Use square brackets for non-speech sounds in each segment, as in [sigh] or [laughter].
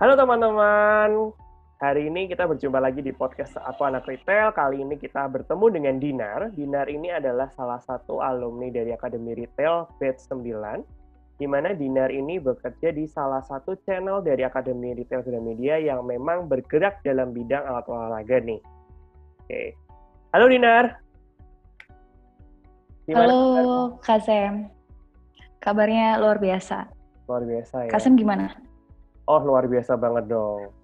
Halo teman-teman, hari ini kita berjumpa lagi di podcast Aku Anak Retail. Kali ini kita bertemu dengan Dinar. Dinar ini adalah salah satu alumni dari Akademi Retail Batch 9, di mana Dinar ini bekerja di salah satu channel dari Akademi Retail Gramedia yang memang bergerak dalam bidang alat olahraga nih. Oke. Halo Dinar. Gimana Halo Kak Sam. Kabarnya luar biasa. Luar biasa ya. Kasem gimana? Oh luar biasa banget dong.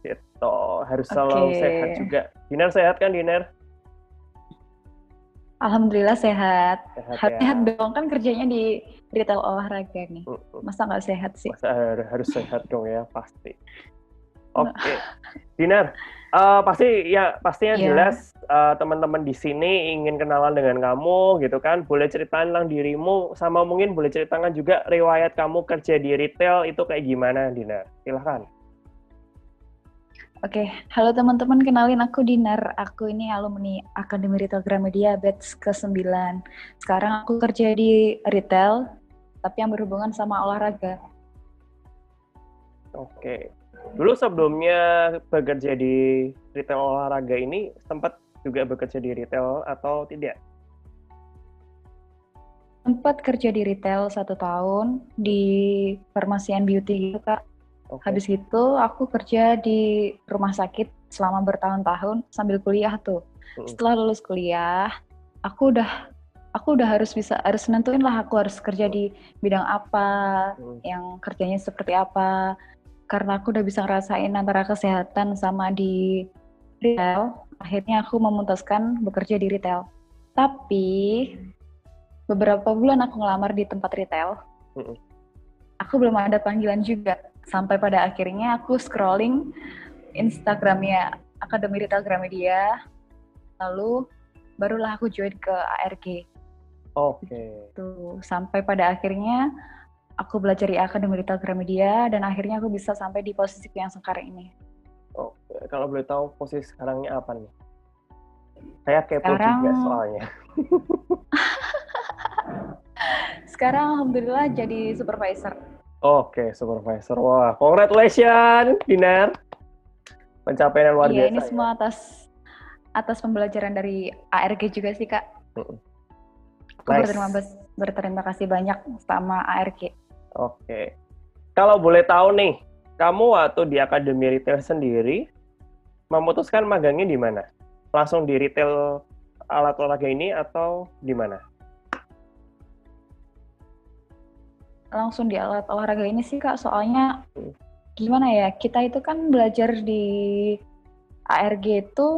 Gitu. Harus okay. selalu sehat juga. Dinar sehat kan Dinar? Alhamdulillah sehat. Sehat, ya. dong kan kerjanya di retail olahraga nih. Masa nggak sehat sih? Masa harus sehat dong ya pasti. [laughs] Oke, okay. Dinar, uh, pasti ya pastinya yeah. jelas uh, teman-teman di sini ingin kenalan dengan kamu gitu kan. Boleh ceritakan tentang dirimu sama mungkin boleh ceritakan juga riwayat kamu kerja di retail itu kayak gimana, Dinar? Silahkan. Oke, okay. halo teman-teman, kenalin aku Dinar. Aku ini alumni Akademi Retail Gramedia batch ke-9. Sekarang aku kerja di retail, tapi yang berhubungan sama olahraga. Oke, Dulu sebelumnya bekerja di retail olahraga ini sempat juga bekerja di retail atau tidak? Sempat kerja di retail satu tahun di farmasian beauty gitu kak. Okay. Habis itu aku kerja di rumah sakit selama bertahun-tahun sambil kuliah tuh. Hmm. Setelah lulus kuliah, aku udah aku udah harus bisa harus nentuin lah aku harus kerja di bidang apa, hmm. yang kerjanya seperti apa karena aku udah bisa ngerasain antara kesehatan sama di retail, akhirnya aku memutuskan bekerja di retail. Tapi beberapa bulan aku ngelamar di tempat retail, aku belum ada panggilan juga. Sampai pada akhirnya aku scrolling Instagramnya Akademi Retail Gramedia, lalu barulah aku join ke ARG. Oke. Okay. Tuh, sampai pada akhirnya aku belajar di Akademi Retail Gramedia dan akhirnya aku bisa sampai di posisi yang sekarang ini. Oh, kalau boleh tahu posisi sekarangnya apa nih? Saya kepo sekarang... juga soalnya. [laughs] sekarang alhamdulillah jadi supervisor. Oke, okay, supervisor. Wah, congratulations, Dinar. Pencapaian luar iya, biasa. ini semua ya. atas atas pembelajaran dari ARG juga sih, Kak. Aku nice. berterima, berterima kasih banyak sama ARG. Oke. Kalau boleh tahu nih, kamu waktu di Akademi Retail sendiri memutuskan magangnya di mana? Langsung di retail alat olahraga ini atau di mana? Langsung di alat olahraga ini sih Kak, soalnya hmm. gimana ya, kita itu kan belajar di ARG itu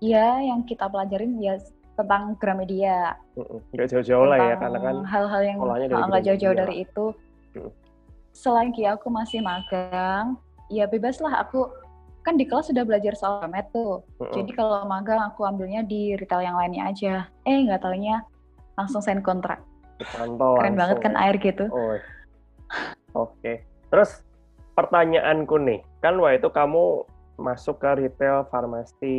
ya yang kita pelajarin ya tentang Gramedia. Nggak jauh-jauh lah ya, karena kan hal-hal yang nggak jauh-jauh dari itu. Hmm. Selagi aku masih magang, ya bebas lah aku kan di kelas sudah belajar soal met tuh. Hmm. Jadi kalau magang aku ambilnya di retail yang lainnya aja. Eh nggak taunya langsung sign kontrak. Mantap, Keren banget kan air gitu. Oh. Oke. Okay. Terus pertanyaanku nih, kan waktu itu kamu masuk ke retail farmasi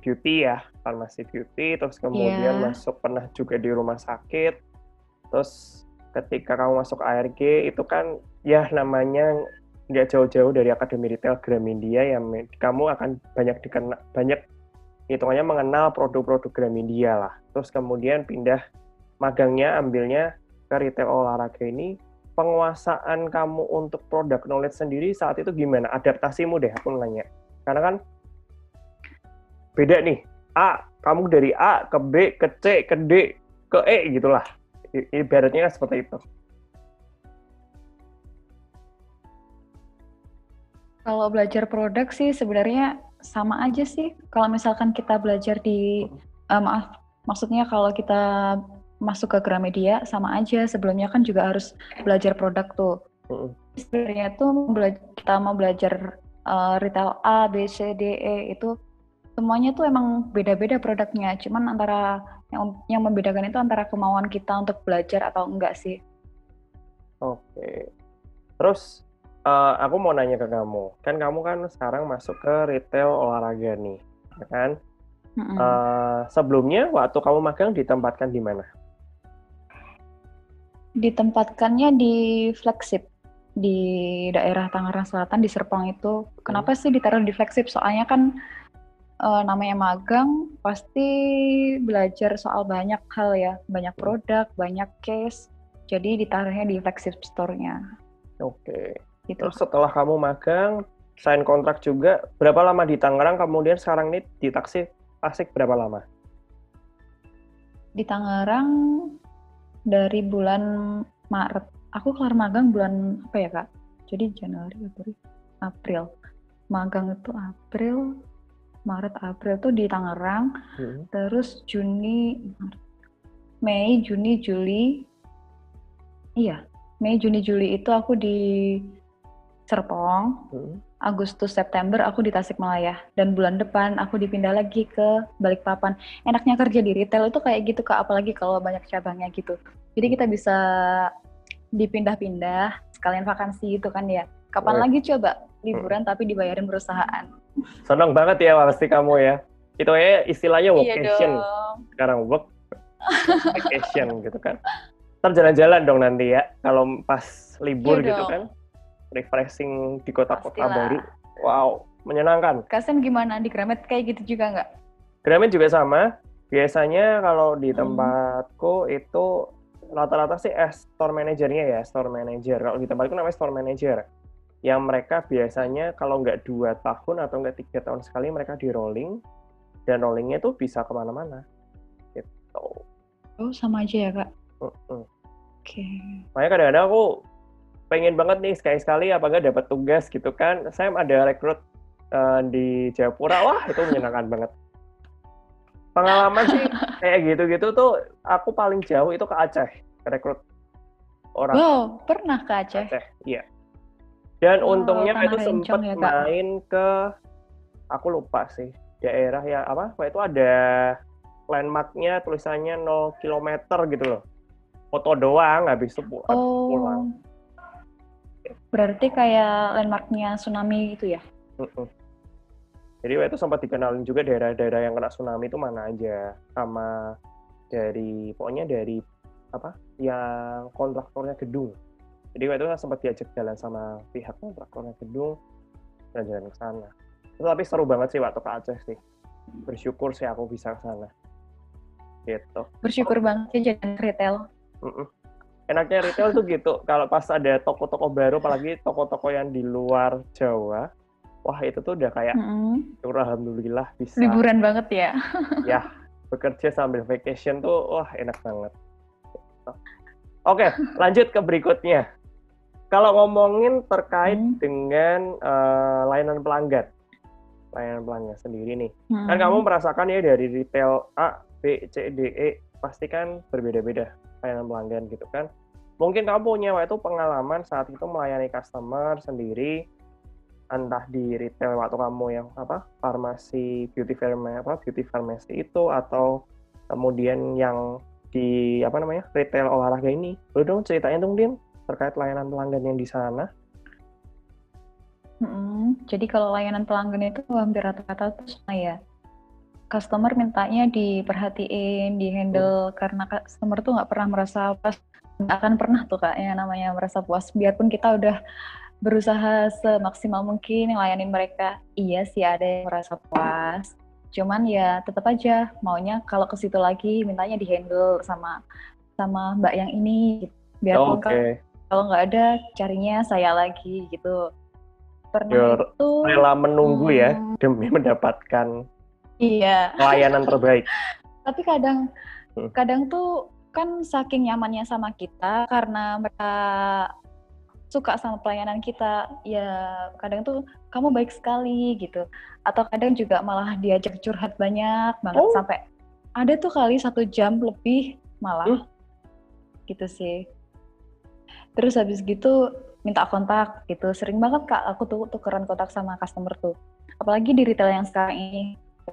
beauty ya, farmasi beauty, terus kemudian yeah. masuk pernah juga di rumah sakit, terus ketika kamu masuk ARG itu kan ya namanya nggak jauh-jauh dari Akademi Retail Gramedia yang kamu akan banyak dikenal banyak hitungannya mengenal produk-produk Gramedia lah. Terus kemudian pindah magangnya ambilnya ke retail olahraga ini penguasaan kamu untuk produk knowledge sendiri saat itu gimana? Adaptasimu deh aku nanya. Karena kan beda nih. A, kamu dari A ke B, ke C, ke D, ke E gitulah ibaratnya seperti itu. Kalau belajar produk sih sebenarnya sama aja sih. Kalau misalkan kita belajar di uh, maaf, maksudnya kalau kita masuk ke Gramedia sama aja. Sebelumnya kan juga harus belajar produk tuh. Sebenarnya tuh kita mau belajar uh, retail A, B, C, D, E itu semuanya tuh emang beda-beda produknya. Cuman antara yang yang membedakan itu antara kemauan kita untuk belajar atau enggak sih. Oke. Terus uh, aku mau nanya ke kamu. Kan kamu kan sekarang masuk ke retail olahraga nih, ya kan? Mm -hmm. uh, sebelumnya waktu kamu magang ditempatkan di mana? Ditempatkannya di flagship di daerah Tangerang Selatan di Serpong itu. Kenapa hmm. sih ditaruh di flagship? Soalnya kan uh, namanya magang pasti belajar soal banyak hal ya, banyak produk, banyak case. Jadi ditaruhnya di flagship store-nya. Oke. Gitu. Terus setelah kamu magang, sign kontrak juga, berapa lama di Tangerang? Kemudian sekarang ini di taksi Tasik berapa lama? Di Tangerang dari bulan Maret. Aku kelar magang bulan apa ya kak? Jadi Januari, Februari, April. Magang itu April, Maret, April tuh di Tangerang. Hmm. Terus Juni, Mei, Juni, Juli. Iya, Mei, Juni, Juli itu aku di Serpong. Hmm. Agustus September aku di Tasikmalaya dan bulan depan aku dipindah lagi ke Balikpapan. Enaknya kerja di retail itu kayak gitu kak, apalagi kalau banyak cabangnya gitu. Jadi kita bisa dipindah-pindah sekalian vakansi itu kan ya. Kapan oh. lagi coba liburan tapi dibayarin perusahaan? Senang banget ya pasti kamu ya. Itu ya istilahnya iya vacation. Iya Sekarang work vacation gitu kan. Ntar jalan-jalan dong nanti ya kalau pas libur iya gitu dong. kan refreshing di kota-kota baru. Wow, menyenangkan. Kasen gimana di Gramet kayak gitu juga nggak? Gramet juga sama. Biasanya kalau di hmm. tempatku hmm. itu rata-rata sih eh, store manajernya ya, store manager. Kalau di tempatku namanya store manager. Yang mereka biasanya kalau nggak dua tahun atau nggak tiga tahun sekali mereka di rolling dan rollingnya tuh bisa ke mana-mana. Gitu. Oh sama aja ya kak. Uh -uh. Oke. Okay. Makanya kadang-kadang aku pengen banget nih sekali-sekali apa enggak dapat tugas gitu kan. Saya ada rekrut uh, di Jayapura, wah itu menyenangkan banget. Pengalaman sih [laughs] kayak gitu-gitu tuh aku paling jauh itu ke Aceh, rekrut orang. Wow, pernah ke Aceh? Aceh, iya. Dan oh, untungnya itu sempat ya, main ke aku lupa sih daerah ya apa? Wah, itu ada landmarknya tulisannya 0 km gitu loh. Foto doang habis itu pulang. Oh. pulang Berarti kayak landmarknya tsunami gitu ya? Jadi waktu itu sempat dikenalin juga daerah-daerah yang kena tsunami itu mana aja, sama dari pokoknya dari apa yang kontraktornya gedung. Jadi waktu itu sempat diajak jalan sama pihak kontraktornya gedung dan jalan ke sana. Tapi seru banget sih waktu ke Aceh sih. Bersyukur sih aku bisa ke sana. Gitu. Bersyukur oh. banget ya jalan retail. Mm -mm enaknya retail tuh gitu kalau pas ada toko-toko baru apalagi toko-toko yang di luar Jawa wah itu tuh udah kayak mm-hmm. alhamdulillah bisa liburan banget ya ya bekerja sambil vacation tuh wah enak banget oke lanjut ke berikutnya kalau ngomongin terkait mm. dengan uh, layanan pelanggan layanan pelanggan sendiri nih mm. kan kamu merasakan ya dari retail A B C D E pasti kan berbeda-beda layanan pelanggan gitu kan. Mungkin kamu punya waktu pengalaman saat itu melayani customer sendiri, entah di retail waktu kamu yang apa farmasi beauty pharmacy apa beauty pharmacy itu atau kemudian yang di apa namanya retail olahraga ini. Boleh dong ceritain dong Din terkait layanan pelanggan yang di sana. Hmm, jadi kalau layanan pelanggan itu hampir rata-rata itu sama ya customer mintanya diperhatiin, dihandle hmm. karena customer tuh nggak pernah merasa pas nggak akan pernah tuh kak yang namanya merasa puas biarpun kita udah berusaha semaksimal mungkin ngelayanin mereka iya sih ada yang merasa puas cuman ya tetap aja maunya kalau ke situ lagi mintanya dihandle sama sama mbak yang ini biarpun oh, okay. kalau nggak ada carinya saya lagi gitu pernah You're itu rela menunggu ya hmm, ya demi mendapatkan Iya. Pelayanan terbaik. [laughs] Tapi kadang hmm. kadang tuh kan saking nyamannya sama kita karena mereka suka sama pelayanan kita ya kadang tuh kamu baik sekali gitu atau kadang juga malah diajak curhat banyak banget oh. sampai ada tuh kali satu jam lebih malah hmm. gitu sih terus habis gitu minta kontak gitu sering banget kak aku tuh tukeran kontak sama customer tuh apalagi di retail yang sekarang ini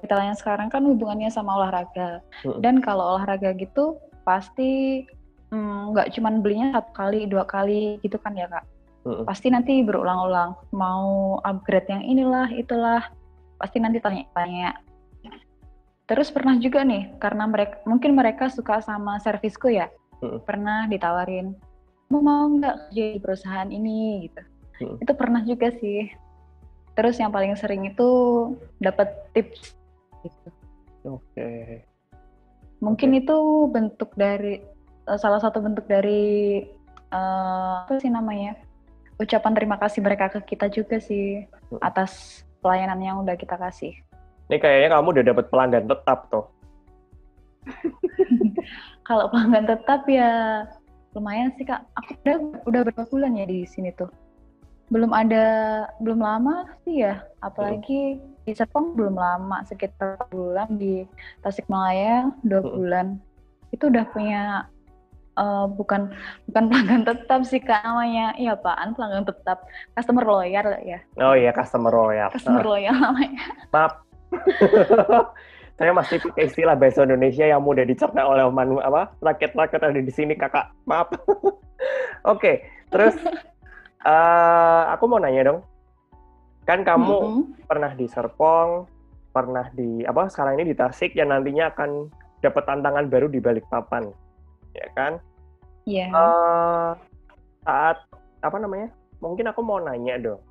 retail yang sekarang kan hubungannya sama olahraga. Hmm. Dan kalau olahraga gitu pasti mm, nggak mm, cuman belinya satu kali, dua kali gitu kan ya kak. Hmm. Pasti nanti berulang-ulang. Mau upgrade yang inilah, itulah. Pasti nanti tanya-tanya. Terus pernah juga nih, karena mereka mungkin mereka suka sama servisku ya. Hmm. Pernah ditawarin, mau mau nggak kerja di perusahaan ini gitu hmm. itu pernah juga sih terus yang paling sering itu dapat tips gitu oke okay. mungkin okay. itu bentuk dari eh, salah satu bentuk dari uh, apa sih namanya ucapan terima kasih mereka ke kita juga sih hmm. atas pelayanan yang udah kita kasih ini kayaknya kamu udah dapat pelanggan tetap tuh [laughs] kalau pelanggan tetap ya lumayan sih kak. Aku udah udah berapa bulan ya di sini tuh? Belum ada belum lama sih ya. Apalagi hmm. di Serpong belum lama sekitar bulan. Di Tasikmalaya dua hmm. bulan. Itu udah punya uh, bukan bukan pelanggan tetap sih kak. Namanya iya apaan pelanggan tetap? Customer loyal ya. Oh iya customer loyal. Customer loyal namanya. Maaf [laughs] saya masih pakai istilah bahasa Indonesia yang mudah dicerna oleh manu apa rakyat-rakyat ada di sini kakak. Maaf. [laughs] Oke okay, terus uh, aku mau nanya dong. Kan kamu mm -hmm. pernah di Serpong pernah di apa sekarang ini di Tasik yang nantinya akan dapat tantangan baru di Balikpapan ya kan? Iya. Yeah. uh, saat apa namanya? Mungkin aku mau nanya dong.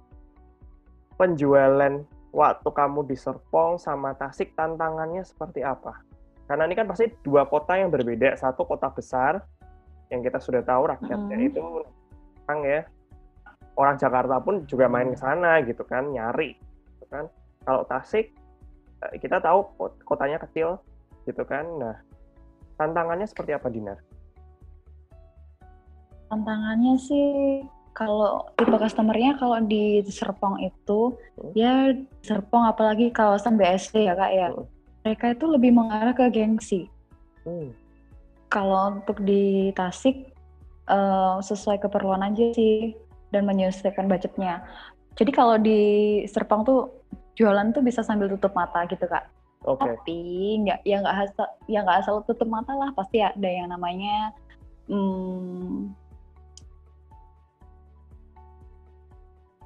Penjualan waktu kamu di Serpong sama Tasik tantangannya seperti apa? Karena ini kan pasti dua kota yang berbeda. Satu kota besar yang kita sudah tahu rakyatnya hmm. itu orang ya. Orang Jakarta pun juga main ke sana gitu kan, nyari gitu kan. Kalau Tasik eh, kita tahu kotanya kecil gitu kan. Nah, tantangannya seperti apa Dinar? Tantangannya sih kalau tipe customernya kalau di Serpong itu hmm. ya Serpong apalagi kawasan BSD ya kak ya hmm. mereka itu lebih mengarah ke gengsi hmm. kalau untuk di Tasik uh, sesuai keperluan aja sih dan menyesuaikan budgetnya jadi kalau di Serpong tuh jualan tuh bisa sambil tutup mata gitu kak okay. tapi nggak ya nggak asal ya nggak asal tutup mata lah pasti ada yang namanya hmm,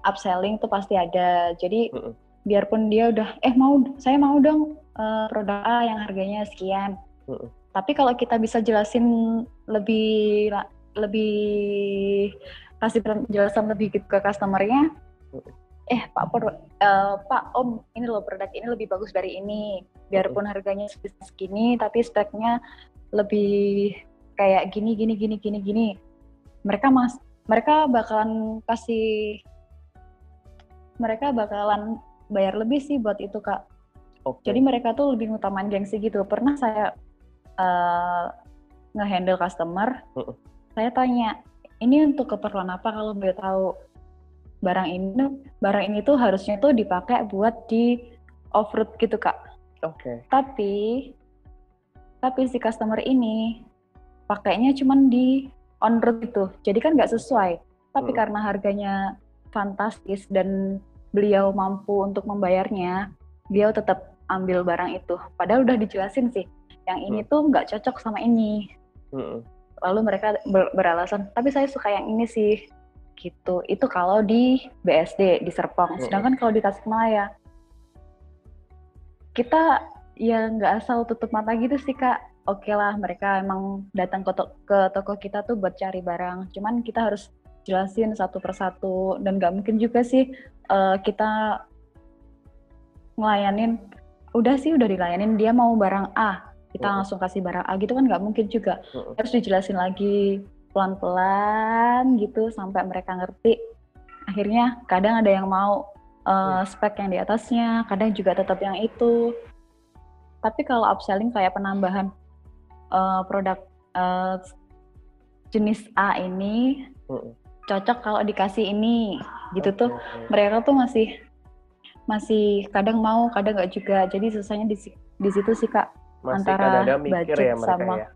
upselling tuh pasti ada. Jadi mm -hmm. biarpun dia udah eh mau saya mau dong uh, produk A yang harganya sekian. Mm -hmm. Tapi kalau kita bisa jelasin lebih lebih kasih penjelasan lebih gitu ke customernya, mm -hmm. eh Pak Por, uh, Pak Om ini loh produk ini lebih bagus dari ini. Biarpun harganya segini, tapi speknya lebih kayak gini gini gini gini gini. Mereka mas mereka bakalan kasih mereka bakalan bayar lebih sih buat itu kak. Okay. Jadi mereka tuh lebih ngutamain gengsi gitu. Pernah saya uh, ngehandle customer, uh -uh. saya tanya, ini untuk keperluan apa kalau boleh tahu? Barang ini, barang ini tuh harusnya tuh dipakai buat di off road gitu kak. Oke. Okay. Tapi, tapi si customer ini pakainya cuman di on road gitu. Jadi kan nggak sesuai. Tapi uh. karena harganya fantastis dan beliau mampu untuk membayarnya, beliau tetap ambil barang itu. Padahal udah dijelasin sih, yang ini hmm. tuh nggak cocok sama ini. Hmm. Lalu mereka ber beralasan, tapi saya suka yang ini sih. Gitu. Itu kalau di BSD di Serpong. Hmm. Sedangkan kalau di Tasikmalaya, kita ya nggak asal tutup mata gitu sih kak. Oke okay lah, mereka emang datang ke, to ke toko kita tuh buat cari barang. Cuman kita harus jelasin satu persatu. Dan nggak mungkin juga sih uh, kita ngelayanin udah sih udah dilayanin dia mau barang A kita uh. langsung kasih barang A gitu kan nggak mungkin juga. Uh. harus dijelasin lagi pelan-pelan gitu sampai mereka ngerti. Akhirnya kadang ada yang mau uh, spek yang di atasnya kadang juga tetap yang itu. Tapi kalau upselling kayak penambahan uh, produk uh, jenis A ini uh cocok kalau dikasih ini gitu okay. tuh mereka tuh masih masih kadang mau kadang nggak juga jadi susahnya di di situ sih kak masih antara budget ya sama ya?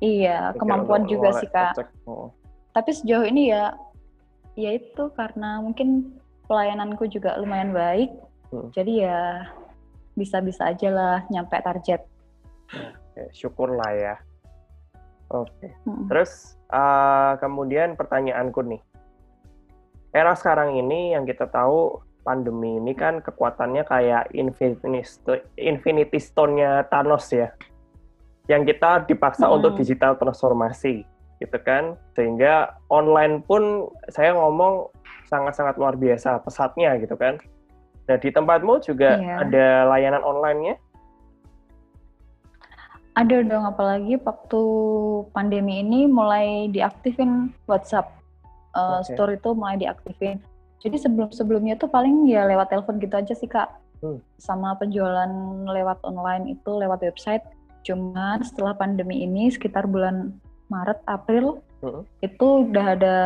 iya mikir kemampuan juga sih kak oh. tapi sejauh ini ya ya itu karena mungkin pelayananku juga lumayan baik hmm. jadi ya bisa-bisa aja lah nyampe target Oke, syukurlah ya oke okay. hmm. terus uh, kemudian pertanyaanku nih, era sekarang ini yang kita tahu pandemi ini kan kekuatannya kayak Infinity, Infinity Stone-nya Thanos ya, yang kita dipaksa hmm. untuk digital transformasi. gitu kan sehingga online pun saya ngomong sangat-sangat luar biasa pesatnya gitu kan nah di tempatmu juga iya. ada layanan online-nya ada dong apalagi waktu pandemi ini mulai diaktifin WhatsApp uh, okay. store itu mulai diaktifin jadi sebelum sebelumnya tuh paling ya lewat telepon gitu aja sih kak hmm. sama penjualan lewat online itu lewat website cuman setelah pandemi ini sekitar bulan Maret April uh-huh. itu udah ada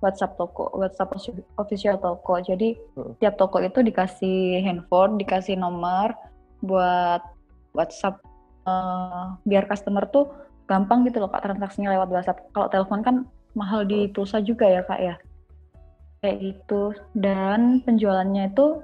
WhatsApp toko, WhatsApp official toko. Jadi uh-huh. tiap toko itu dikasih handphone, dikasih nomor buat WhatsApp uh, biar customer tuh gampang gitu loh kak transaksinya lewat WhatsApp. Kalau telepon kan mahal di pulsa juga ya kak ya. Kayak gitu. Dan penjualannya itu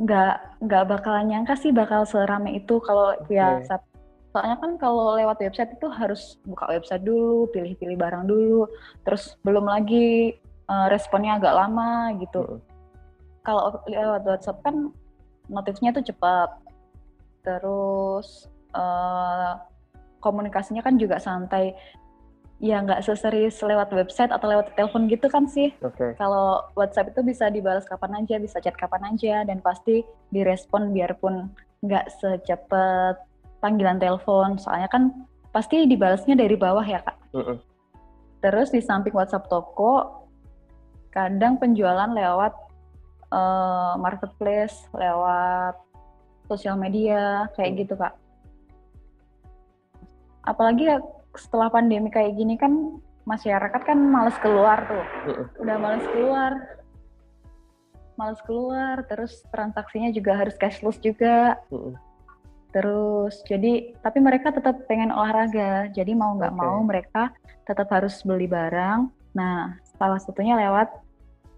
nggak nggak bakalan nyangka sih bakal serame itu kalau okay. ya saat soalnya kan kalau lewat website itu harus buka website dulu pilih-pilih barang dulu terus belum lagi uh, responnya agak lama gitu hmm. kalau lewat WhatsApp kan notifnya tuh cepat terus uh, komunikasinya kan juga santai ya nggak seserius lewat website atau lewat telepon gitu kan sih. Okay. Kalau WhatsApp itu bisa dibalas kapan aja, bisa chat kapan aja, dan pasti direspon biarpun nggak secepat panggilan telepon soalnya kan pasti dibalasnya dari bawah ya kak uh -uh. terus di samping WhatsApp toko kadang penjualan lewat uh, marketplace lewat sosial media kayak gitu kak apalagi ya setelah pandemi kayak gini kan masyarakat kan males keluar tuh udah males keluar males keluar terus transaksinya juga harus cashless juga Terus jadi tapi mereka tetap pengen olahraga. Jadi mau nggak okay. mau mereka tetap harus beli barang. Nah, salah satunya lewat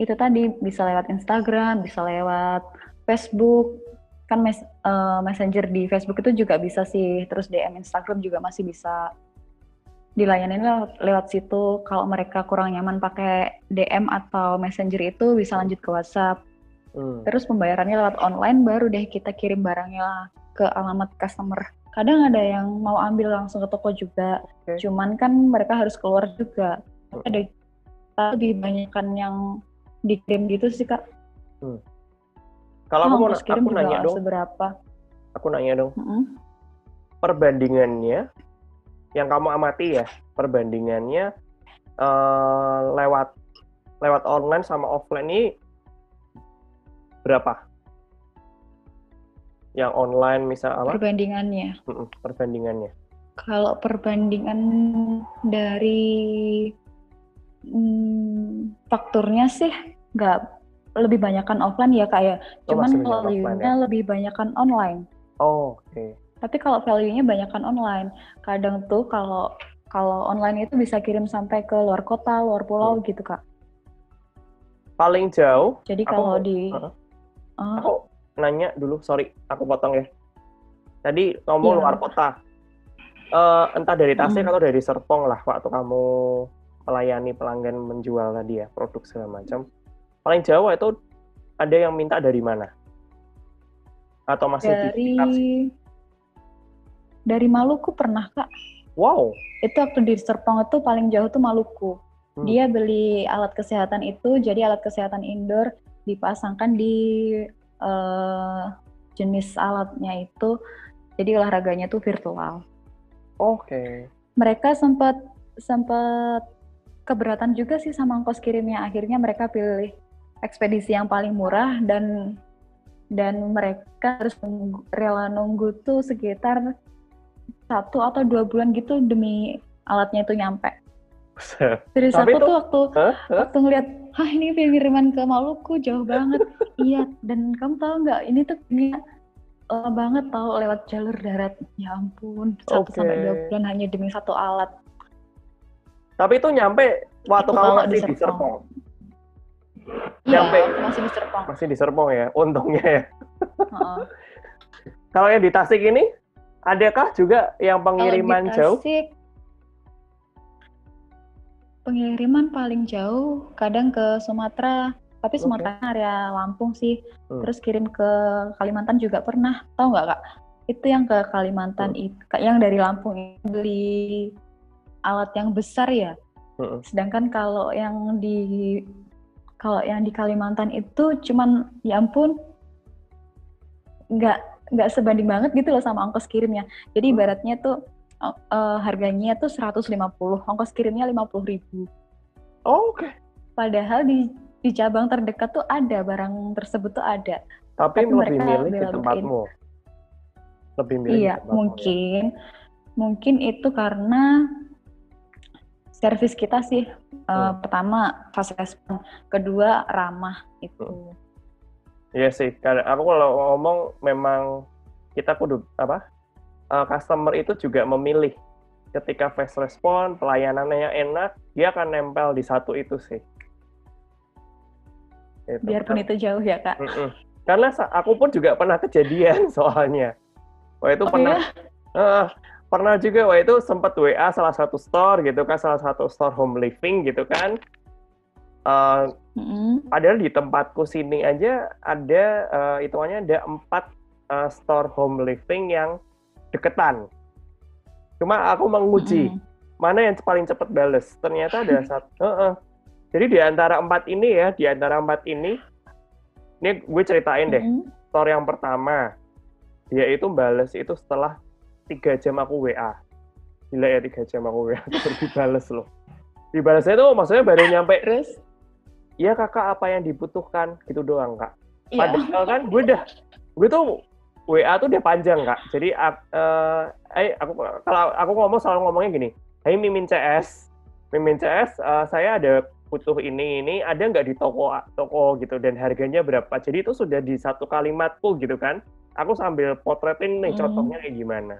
itu tadi bisa lewat Instagram, bisa lewat Facebook. Kan mes, uh, Messenger di Facebook itu juga bisa sih. Terus DM Instagram juga masih bisa dilayani lewat, lewat situ. Kalau mereka kurang nyaman pakai DM atau Messenger itu bisa lanjut ke WhatsApp. Hmm. Terus pembayarannya lewat online baru deh kita kirim barangnya ke alamat customer. Kadang ada yang mau ambil langsung ke toko juga, okay. cuman kan mereka harus keluar juga. Hmm. Ada lebih banyak kan yang dikirim gitu sih kak. Hmm. Kalau aku mau kirim aku nanya dong. Seberapa? Aku nanya dong. -hmm. Perbandingannya yang kamu amati ya, perbandingannya uh, lewat lewat online sama offline ini berapa? yang online misal apa? Perbandingannya. perbandingannya. Kalau perbandingan dari hmm, fakturnya sih nggak lebih banyakkan offline ya kayak, ya. oh, cuman value-nya ya? lebih banyakkan online. Oh, oke. Okay. Tapi kalau value-nya banyakkan online, kadang tuh kalau kalau online itu bisa kirim sampai ke luar kota, luar pulau hmm. gitu kak. Paling jauh. Jadi kalau di uh, uh, aku nanya dulu, sorry, aku potong ya. Tadi ngomong yeah. luar kota. Uh, entah dari Tasik hmm. atau dari Serpong lah waktu kamu melayani pelanggan menjual tadi ya produk segala macam. Paling jauh itu ada yang minta dari mana? Atau masih dari di dari Maluku pernah kak. Wow. Itu waktu di Serpong itu paling jauh tuh Maluku. Hmm. Dia beli alat kesehatan itu, jadi alat kesehatan indoor dipasangkan di uh, jenis alatnya itu jadi olahraganya tuh virtual. Oke. Okay. Mereka sempat sempat keberatan juga sih sama ongkos kirimnya. Akhirnya mereka pilih ekspedisi yang paling murah dan dan mereka harus nunggu, rela nunggu tuh sekitar satu atau dua bulan gitu demi alatnya itu nyampe. Dari aku tuh waktu huh? waktu ngeliat, ah ini pengiriman ke Maluku jauh banget. [laughs] iya, dan kamu tahu nggak ini tuh ini lama banget tahu lewat jalur darat. Ya ampun, satu okay. sampai dua bulan hanya demi satu alat. Tapi itu nyampe waktu itu kamu masih di Serpong. Iya, masih di Serpong. Masih di Serpong ya, untungnya ya. uh [laughs] Kalau yang di Tasik ini, adakah juga yang pengiriman jauh? Tasik, Pengiriman paling jauh kadang ke Sumatera, tapi Sumatera okay. area Lampung sih. Hmm. Terus kirim ke Kalimantan juga pernah. Tahu nggak kak? Itu yang ke Kalimantan hmm. itu, yang dari Lampung beli alat yang besar ya. Uh-uh. Sedangkan kalau yang di kalau yang di Kalimantan itu cuman ya ampun nggak nggak sebanding banget gitu loh sama ongkos kirimnya. Jadi ibaratnya tuh uh, harganya tuh 150, ongkos kirimnya 50 ribu. Oh, Oke. Okay. Padahal di di cabang terdekat tuh ada barang tersebut tuh ada. Tapi, Tapi lebih milih di tempatmu. Lebih milih Iya, tempatmu, mungkin ya? mungkin itu karena servis kita sih uh, pertama fast respon, kedua ramah itu. Hmm. Iya sih, karena aku kalau ngomong memang kita kudu apa? Uh, customer itu juga memilih ketika fast respon, pelayanannya enak, dia akan nempel di satu itu sih. Itu. Biarpun kan. itu jauh ya kak. Mm -mm. Karena aku pun juga pernah kejadian [laughs] soalnya. Wah itu oh, pernah. Iya? Uh, pernah juga wah itu sempat WA salah satu store gitu kan salah satu store home living gitu kan uh, mm-hmm. padahal di tempatku sini aja ada uh, hitungannya ada empat uh, store home living yang deketan cuma aku menguji mm-hmm. mana yang paling cepat bales ternyata ada satu uh, uh. jadi di antara empat ini ya di antara empat ini ini gue ceritain deh mm-hmm. store yang pertama dia itu bales itu setelah tiga jam aku WA gila ya tiga jam aku WA terus [laughs] dibales loh. Dibalasnya tuh maksudnya baru nyampe. Terus? Iya kakak apa yang dibutuhkan? Gitu doang kak. Iya. padahal kan gue udah gue tuh WA tuh udah panjang kak. Jadi uh, eh aku kalau aku ngomong selalu ngomongnya gini. Hai hey, Mimin CS Mimin CS uh, eh, saya ada butuh ini ini ada nggak di toko toko gitu dan harganya berapa? Jadi itu sudah di satu kalimatku gitu kan. Aku sambil potretin nih hmm. contohnya kayak gimana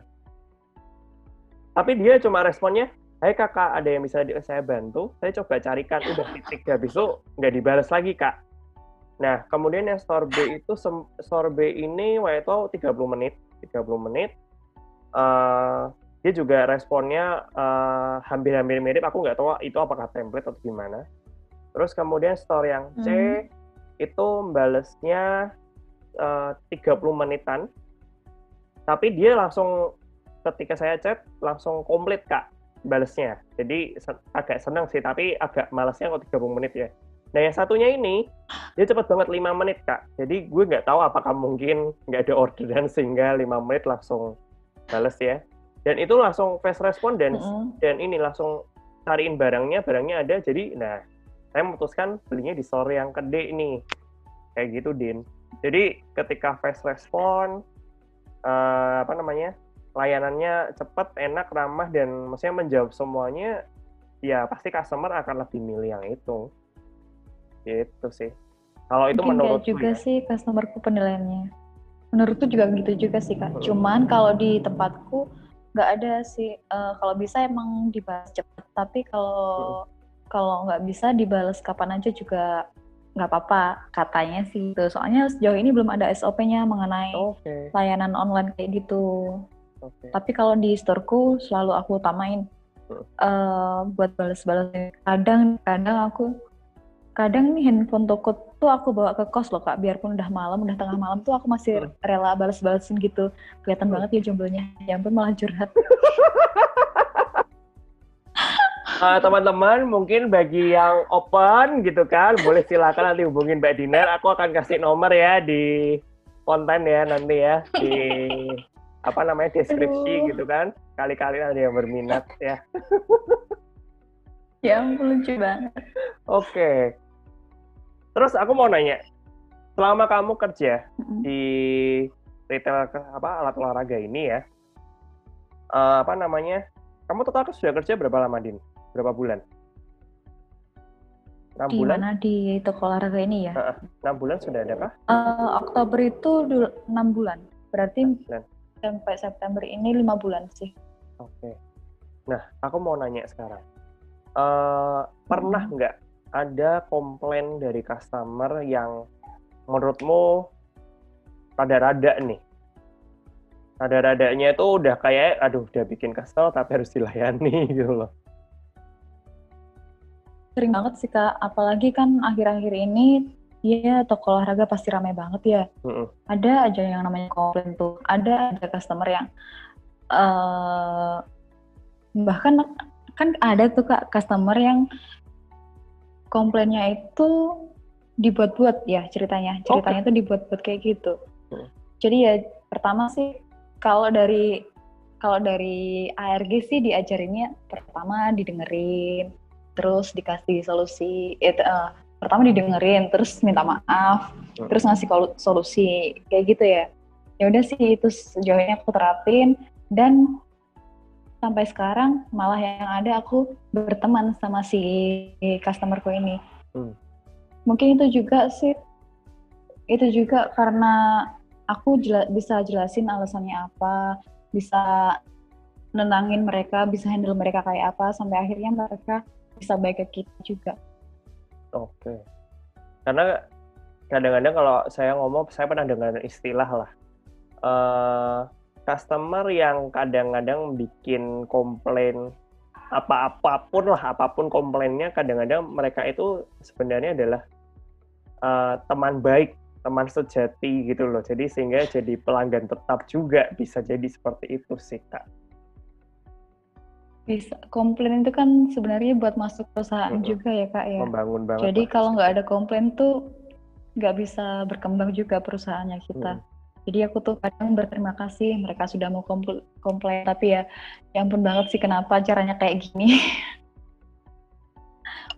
tapi dia cuma responnya Hai kakak, ada yang bisa saya bantu? Saya coba carikan, udah titik habis itu nggak dibalas lagi kak. Nah, kemudian yang store B itu store B ini waktu itu 30 menit, 30 menit. Uh, dia juga responnya uh, hampir-hampir mirip. Aku nggak tahu itu apakah template atau gimana. Terus kemudian store yang C hmm. itu balesnya uh, 30 menitan. Tapi dia langsung ketika saya chat langsung komplit kak balesnya. Jadi agak senang sih, tapi agak malasnya kok 30 menit ya. Nah yang satunya ini, dia cepat banget 5 menit kak. Jadi gue nggak tahu apakah mungkin nggak ada orderan sehingga 5 menit langsung bales ya. Dan itu langsung fast respon dan, mm -hmm. dan ini langsung cariin barangnya, barangnya ada. Jadi nah, saya memutuskan belinya di store yang gede ini. Kayak gitu, Din. Jadi ketika fast respon, uh, apa namanya, layanannya cepat, enak, ramah dan maksudnya menjawab semuanya, ya pasti customer akan lebih milih yang itu. Gitu sih. Kalau itu menurut juga ya. sih customerku penilaiannya. Menurutku juga gitu juga sih kak. Cuman kalau di tempatku nggak ada sih. Uh, kalau bisa emang dibahas cepat. Tapi kalau hmm. kalau nggak bisa dibalas kapan aja juga nggak apa-apa katanya sih itu soalnya sejauh ini belum ada SOP-nya mengenai okay. layanan online kayak gitu Okay. Tapi kalau di storeku selalu aku utamain uh, buat balas-balas. Kadang kadang aku kadang nih handphone toko tuh aku bawa ke kos loh kak biarpun udah malam udah tengah malam tuh aku masih hmm. rela balas-balasin gitu kelihatan hmm. banget ya jomblonya ya ampun malah curhat uh, [laughs] teman-teman mungkin bagi yang open gitu kan boleh silakan nanti hubungin Mbak Dinar aku akan kasih nomor ya di konten ya nanti ya di apa namanya deskripsi Aduh. gitu kan kali-kali ada yang berminat ya [laughs] ya ampun lucu banget oke okay. terus aku mau nanya selama kamu kerja mm-hmm. di retail apa alat olahraga ini ya uh, apa namanya kamu total sudah kerja berapa lama din berapa bulan 6 di bulan? mana di toko olahraga ini ya? Uh, 6 bulan sudah ada kah? Uh, Oktober itu 6 bulan. Berarti bulan sampai September ini lima bulan sih. Oke. Nah, aku mau nanya sekarang. Uh, pernah nggak ada komplain dari customer yang menurutmu rada-rada nih? Rada-radanya itu udah kayak, aduh udah bikin kesel tapi harus dilayani [laughs] gitu loh. Sering banget sih kak, apalagi kan akhir-akhir ini Iya, toko olahraga pasti ramai banget ya. Mm-hmm. Ada aja yang namanya komplain tuh. Ada ada customer yang uh, bahkan kan ada tuh kak customer yang komplainnya itu dibuat-buat ya ceritanya. Ceritanya okay. tuh dibuat-buat kayak gitu. Hmm. Jadi ya pertama sih kalau dari kalau dari ARG sih diajarinnya pertama didengerin, terus dikasih solusi. It, uh, pertama didengerin, terus minta maaf, hmm. terus ngasih solusi kayak gitu ya. Ya udah sih itu sejauh ini aku terapin dan sampai sekarang malah yang ada aku berteman sama si customerku ini. Hmm. Mungkin itu juga sih, itu juga karena aku jela bisa jelasin alasannya apa, bisa nenangin mereka, bisa handle mereka kayak apa, sampai akhirnya mereka bisa baik ke kita juga. Oke. Karena kadang-kadang kalau saya ngomong, saya pernah dengar istilah lah. Uh, customer yang kadang-kadang bikin komplain apa-apapun lah apa pun komplainnya kadang-kadang mereka itu sebenarnya adalah uh, teman baik teman sejati gitu loh jadi sehingga jadi pelanggan tetap juga bisa jadi seperti itu sih kak bisa komplain itu kan sebenarnya buat masuk perusahaan hmm. juga ya kak ya membangun banget jadi kalau nggak ada komplain tuh nggak bisa berkembang juga perusahaannya kita hmm. Jadi aku tuh kadang berterima kasih mereka sudah mau komplain tapi ya yang pun banget sih kenapa caranya kayak gini. [laughs]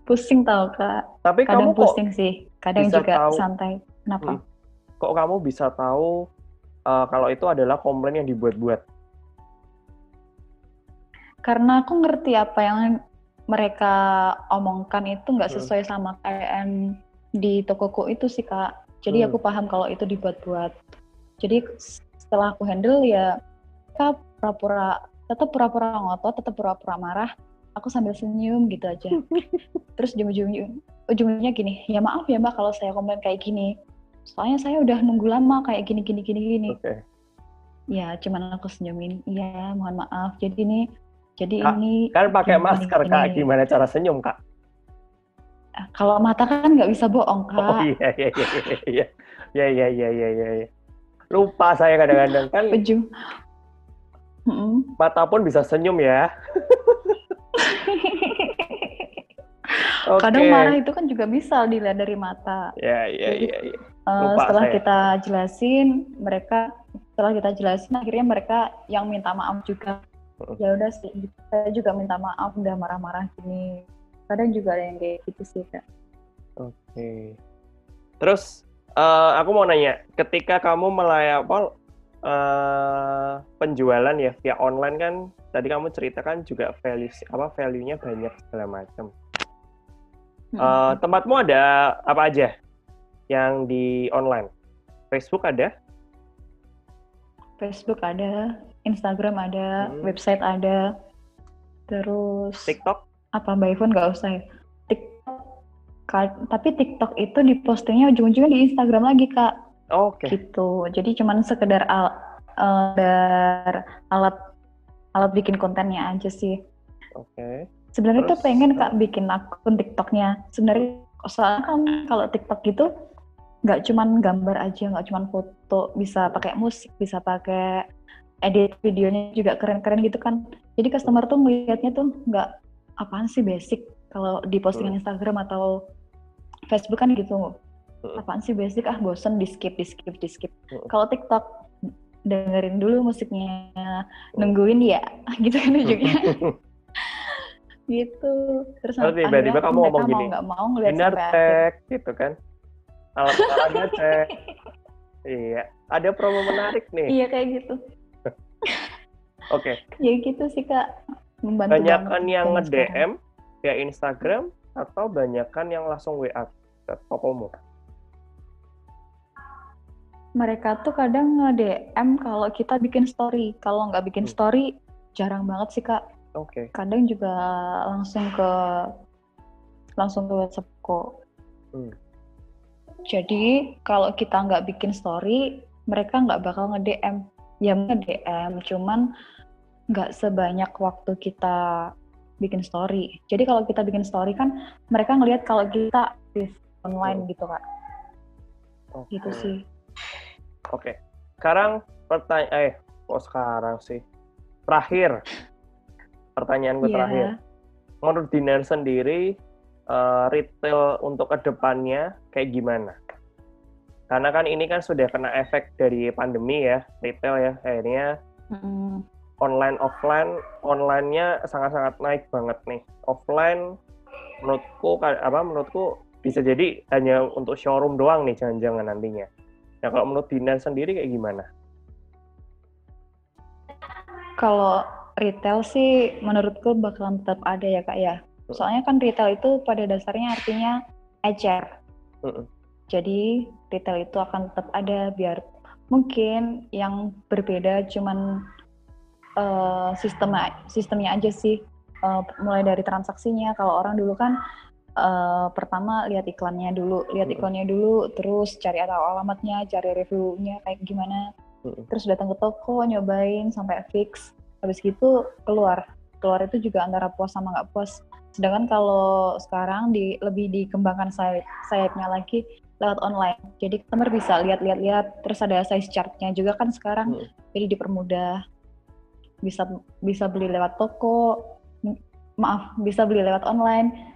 pusing tau kak. Tapi kadang kamu pusing sih, kadang juga tahu, santai. Kenapa? Hmm, kok kamu bisa tahu uh, kalau itu adalah komplain yang dibuat-buat? Karena aku ngerti apa yang mereka omongkan itu nggak hmm. sesuai sama kayak di tokoku itu sih kak. Jadi hmm. aku paham kalau itu dibuat-buat jadi setelah aku handle ya kita pura-pura tetap pura-pura ngotot tetap pura-pura marah aku sambil senyum gitu aja [laughs] terus ujung-ujungnya ujungnya gini ya maaf ya mbak kalau saya komplain kayak gini soalnya saya udah nunggu lama kayak gini gini gini gini okay. ya cuman aku senyumin iya mohon maaf jadi ini jadi kak, ini kan pakai masker gini, kak gimana cara senyum kak kalau mata kan nggak bisa bohong kak oh iya iya iya iya iya iya iya iya, iya. iya. Lupa saya kadang-kadang kan. [laughs] Ujung. Mata pun bisa senyum ya. [laughs] okay. Kadang marah itu kan juga bisa dilihat dari mata. Ya, ya, ya. ya. Uh, setelah saya. kita jelasin, mereka setelah kita jelasin, akhirnya mereka yang minta maaf juga. Ya udah sih, saya juga minta maaf udah marah-marah gini. Kadang juga ada yang kayak gitu sih kak. Oke. Okay. Terus uh, aku mau nanya, ketika kamu melayani apa uh, penjualan ya via online kan, tadi kamu ceritakan juga value apa value-nya banyak segala macam. Uh, tempatmu ada apa aja yang di online? Facebook ada? Facebook ada, Instagram ada, hmm. website ada, terus TikTok? Apa by phone nggak usah ya? tapi TikTok itu dipostingnya ujung-ujungnya di Instagram lagi kak. Oke. Okay. Gitu. Jadi cuman sekedar al uh, alat alat bikin kontennya aja sih. Oke. Okay. Sebenarnya tuh pengen kak bikin akun TikToknya. Sebenarnya soalnya kan kalau TikTok gitu nggak cuman gambar aja, nggak cuman foto, bisa pakai musik, bisa pakai edit videonya juga keren-keren gitu kan. Jadi customer tuh melihatnya tuh nggak apaan sih basic? Kalau di postingan Instagram atau Facebook kan gitu. Apaan sih basic? Ah bosen di skip di skip di skip. Kalau TikTok dengerin dulu musiknya nungguin ya [laughs] gitu kan juga. [laughs] Gitu. Terus tiba-tiba kamu ngomong gini nggak mau ngeliat Binar cek gitu kan. Alat alatnya [laughs] cek. Iya ada promo menarik nih. Iya kayak gitu oke okay. ya gitu sih kak membantu banyak yang nge DM via Instagram atau banyakkan yang langsung WA ke tokomu? Mereka tuh kadang nge-DM kalau kita bikin story. Kalau nggak bikin hmm. story, jarang banget sih, Kak. Oke. Okay. Kadang juga langsung ke langsung ke WhatsApp kok. Hmm. Jadi kalau kita nggak bikin story, mereka nggak bakal nge-DM. Ya nge-DM, cuman nggak sebanyak waktu kita bikin story. Jadi kalau kita bikin story kan mereka ngelihat kalau kita aktif online gitu kak. Okay. Gitu sih. Oke. Okay. Sekarang pertanyaan, eh, kok sekarang sih? Terakhir, pertanyaan gue yeah. terakhir. menurut Dinar sendiri uh, retail untuk ke depannya kayak gimana? Karena kan ini kan sudah kena efek dari pandemi ya retail ya akhirnya mm. online offline onlinenya sangat-sangat naik banget nih offline menurutku apa menurutku bisa jadi hanya untuk showroom doang nih jangan-jangan nantinya. Nah kalau menurut Dinar sendiri kayak gimana? Kalau retail sih menurutku bakalan tetap ada ya kak ya. Soalnya kan retail itu pada dasarnya artinya ecer. Jadi retail itu akan tetap ada biar mungkin yang berbeda cuman uh, sistemnya sistemnya aja sih. Uh, mulai dari transaksinya. Kalau orang dulu kan uh, pertama lihat iklannya dulu, lihat iklannya dulu, terus cari atau alamatnya, cari reviewnya kayak gimana, terus datang ke toko nyobain sampai fix. Habis gitu keluar. Keluar itu juga antara puas sama nggak puas. Sedangkan kalau sekarang di lebih dikembangkan sayap sayapnya lagi lewat online jadi customer bisa lihat-lihat lihat terus ada size chartnya juga kan sekarang hmm. jadi dipermudah bisa bisa beli lewat toko maaf bisa beli lewat online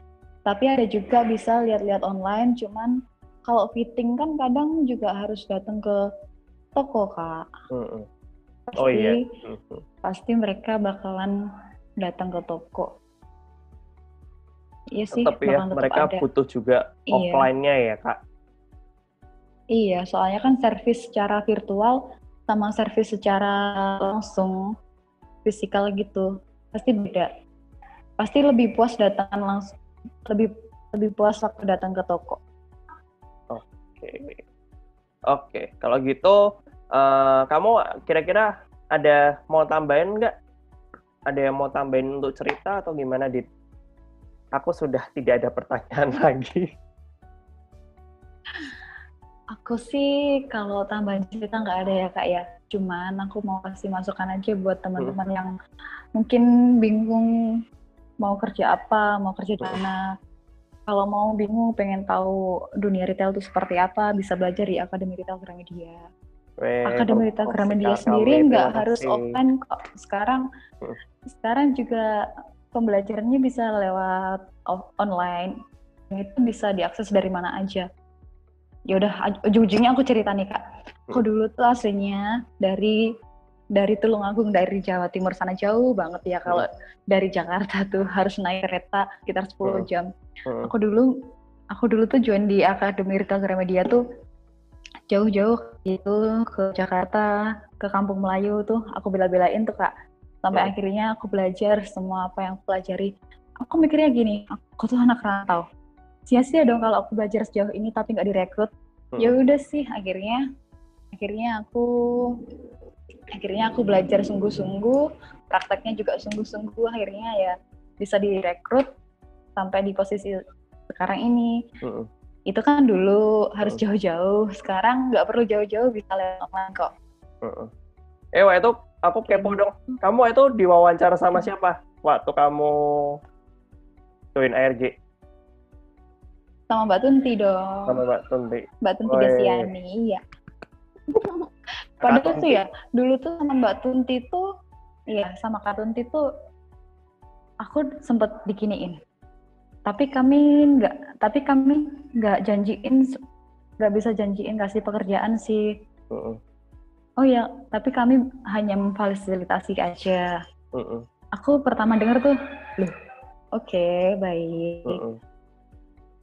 tapi ada juga bisa lihat-lihat online cuman kalau fitting kan kadang juga harus datang ke toko kak hmm pasti oh, iya. Mhm. pasti mereka bakalan datang ke toko. Iya sih, tetap ya mereka ada. butuh juga iya. offline-nya ya kak. Iya, soalnya kan servis secara virtual sama servis secara langsung fisikal gitu pasti beda. Pasti lebih puas datang langsung, lebih lebih puas waktu datang ke toko. Oke, oke. Kalau gitu Uh, kamu kira-kira ada mau tambahin nggak? Ada yang mau tambahin untuk cerita atau gimana, Dit? Aku sudah tidak ada pertanyaan [laughs] lagi. Aku sih kalau tambahin cerita nggak ada ya kak ya. Cuman aku mau kasih masukan aja buat teman-teman hmm. yang mungkin bingung mau kerja apa, mau kerja di mana. Kalau mau bingung, pengen tahu dunia retail itu seperti apa, bisa belajar di Akademi Retail Gramedia. Akademi Rita Gramedia sendiri nggak harus offline kok. Sekarang hmm. sekarang juga pembelajarannya bisa lewat online. Itu bisa diakses dari mana aja. Ya udah ujung-ujungnya aku cerita nih Kak. Aku hmm. dulu tuh aslinya dari dari Tulungagung dari Jawa Timur sana jauh banget ya kalau hmm. dari Jakarta [laughs] tuh harus naik kereta sekitar 10 hmm. jam. Hmm. Aku dulu aku dulu tuh join di Akademi Rita Gramedia tuh jauh-jauh gitu ke Jakarta, ke Kampung Melayu tuh aku bela-belain tuh kak. Sampai akhirnya aku belajar semua apa yang aku pelajari. Aku mikirnya gini, aku tuh anak rantau. Sia-sia dong kalau aku belajar sejauh ini tapi nggak direkrut. Hmm. Ya udah sih akhirnya akhirnya aku akhirnya aku belajar sungguh-sungguh, prakteknya juga sungguh-sungguh akhirnya ya bisa direkrut sampai di posisi sekarang ini. Hmm. Itu kan dulu harus jauh-jauh sekarang nggak perlu jauh-jauh bisa lewat online kok. Eh waktu itu aku kepo dong. Kamu itu diwawancara sama siapa waktu kamu join ARG sama Mbak Tunti dong. Sama Mbak Tunti. Mbak Tunti Desiani iya. [laughs] Padahal tuh ya dulu tuh sama Mbak Tunti tuh iya sama Kak Tunti tuh aku sempet dikiniin tapi kami nggak tapi kami nggak janjiin nggak bisa janjiin kasih pekerjaan sih. Uh -uh. oh ya tapi kami hanya memfasilitasi aja. Uh -uh. aku pertama dengar tuh loh oke okay, baik. Uh -uh.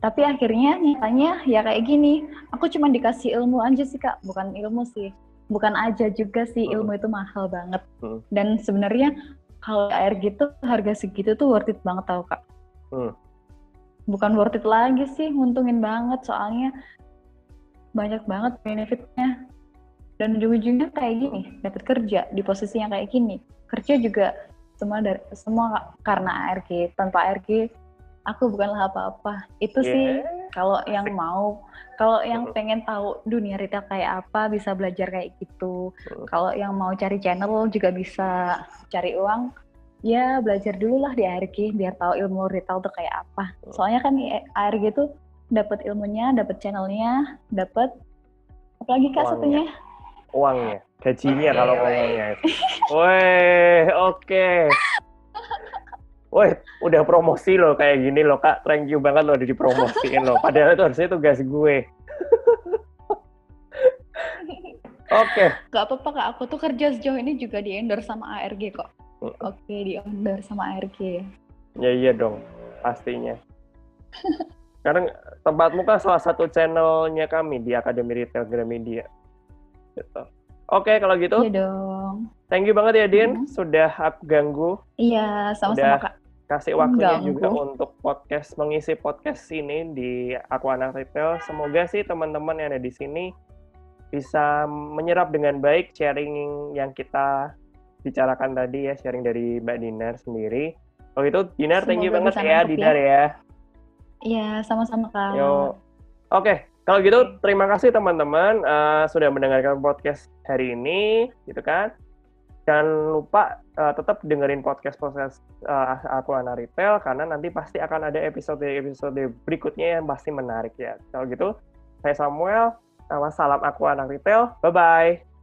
Tapi akhirnya nyatanya ya kayak gini. Aku cuma dikasih ilmu aja sih kak. Bukan ilmu sih. Bukan aja juga sih ilmu itu mahal banget. Dan sebenarnya kalau air gitu harga segitu tuh worth it banget tau kak. Bukan worth it lagi sih nguntungin banget. Soalnya banyak banget benefitnya. Dan ujung-ujungnya kayak gini dapat kerja di posisi yang kayak gini. Kerja juga semua dari semua karena ARG tanpa ARG aku bukanlah apa-apa itu yeah. sih kalau yang mau kalau yang pengen tahu dunia retail kayak apa bisa belajar kayak gitu kalau yang mau cari channel juga bisa cari uang ya belajar dulu lah di ARG biar tahu ilmu retail tuh kayak apa. Soalnya kan ARG tuh dapat ilmunya, dapat channelnya, dapat apalagi kak satunya? Uangnya, gajinya kalau ngomongnya. Woi, oke. Woi, udah promosi loh kayak gini loh kak. Thank you banget loh udah dipromosiin loh. Padahal itu harusnya tugas gue. [laughs] Oke. Okay. Gak apa-apa kak, aku tuh kerja sejauh ini juga di endorse sama ARG kok. Oke, okay, di endorse sama ARG. Ya iya dong, pastinya. Karena tempatmu kan salah satu channelnya kami di Akademi Retail Gramedia. Gitu. Oke, okay, kalau gitu. Iya dong. Thank you banget ya, Din. Hmm. Sudah aku ganggu. Iya, sama-sama, Kak. Kasih waktunya Ganggu. juga untuk podcast, mengisi podcast ini di Aku Anak Retail. Semoga sih teman-teman yang ada di sini bisa menyerap dengan baik sharing yang kita bicarakan tadi ya, sharing dari Mbak Dinar sendiri. Oh itu Dinar, thank you banget ya, Dinar ya. ya. Iya, sama-sama Kak. Yo. Oke, kalau gitu terima kasih teman-teman uh, sudah mendengarkan podcast hari ini, gitu kan. Jangan lupa uh, tetap dengerin podcast-podcast uh, aku anak retail karena nanti pasti akan ada episode-episode berikutnya yang pasti menarik ya. Kalau gitu, saya Samuel, Nama salam aku anak retail. Bye-bye.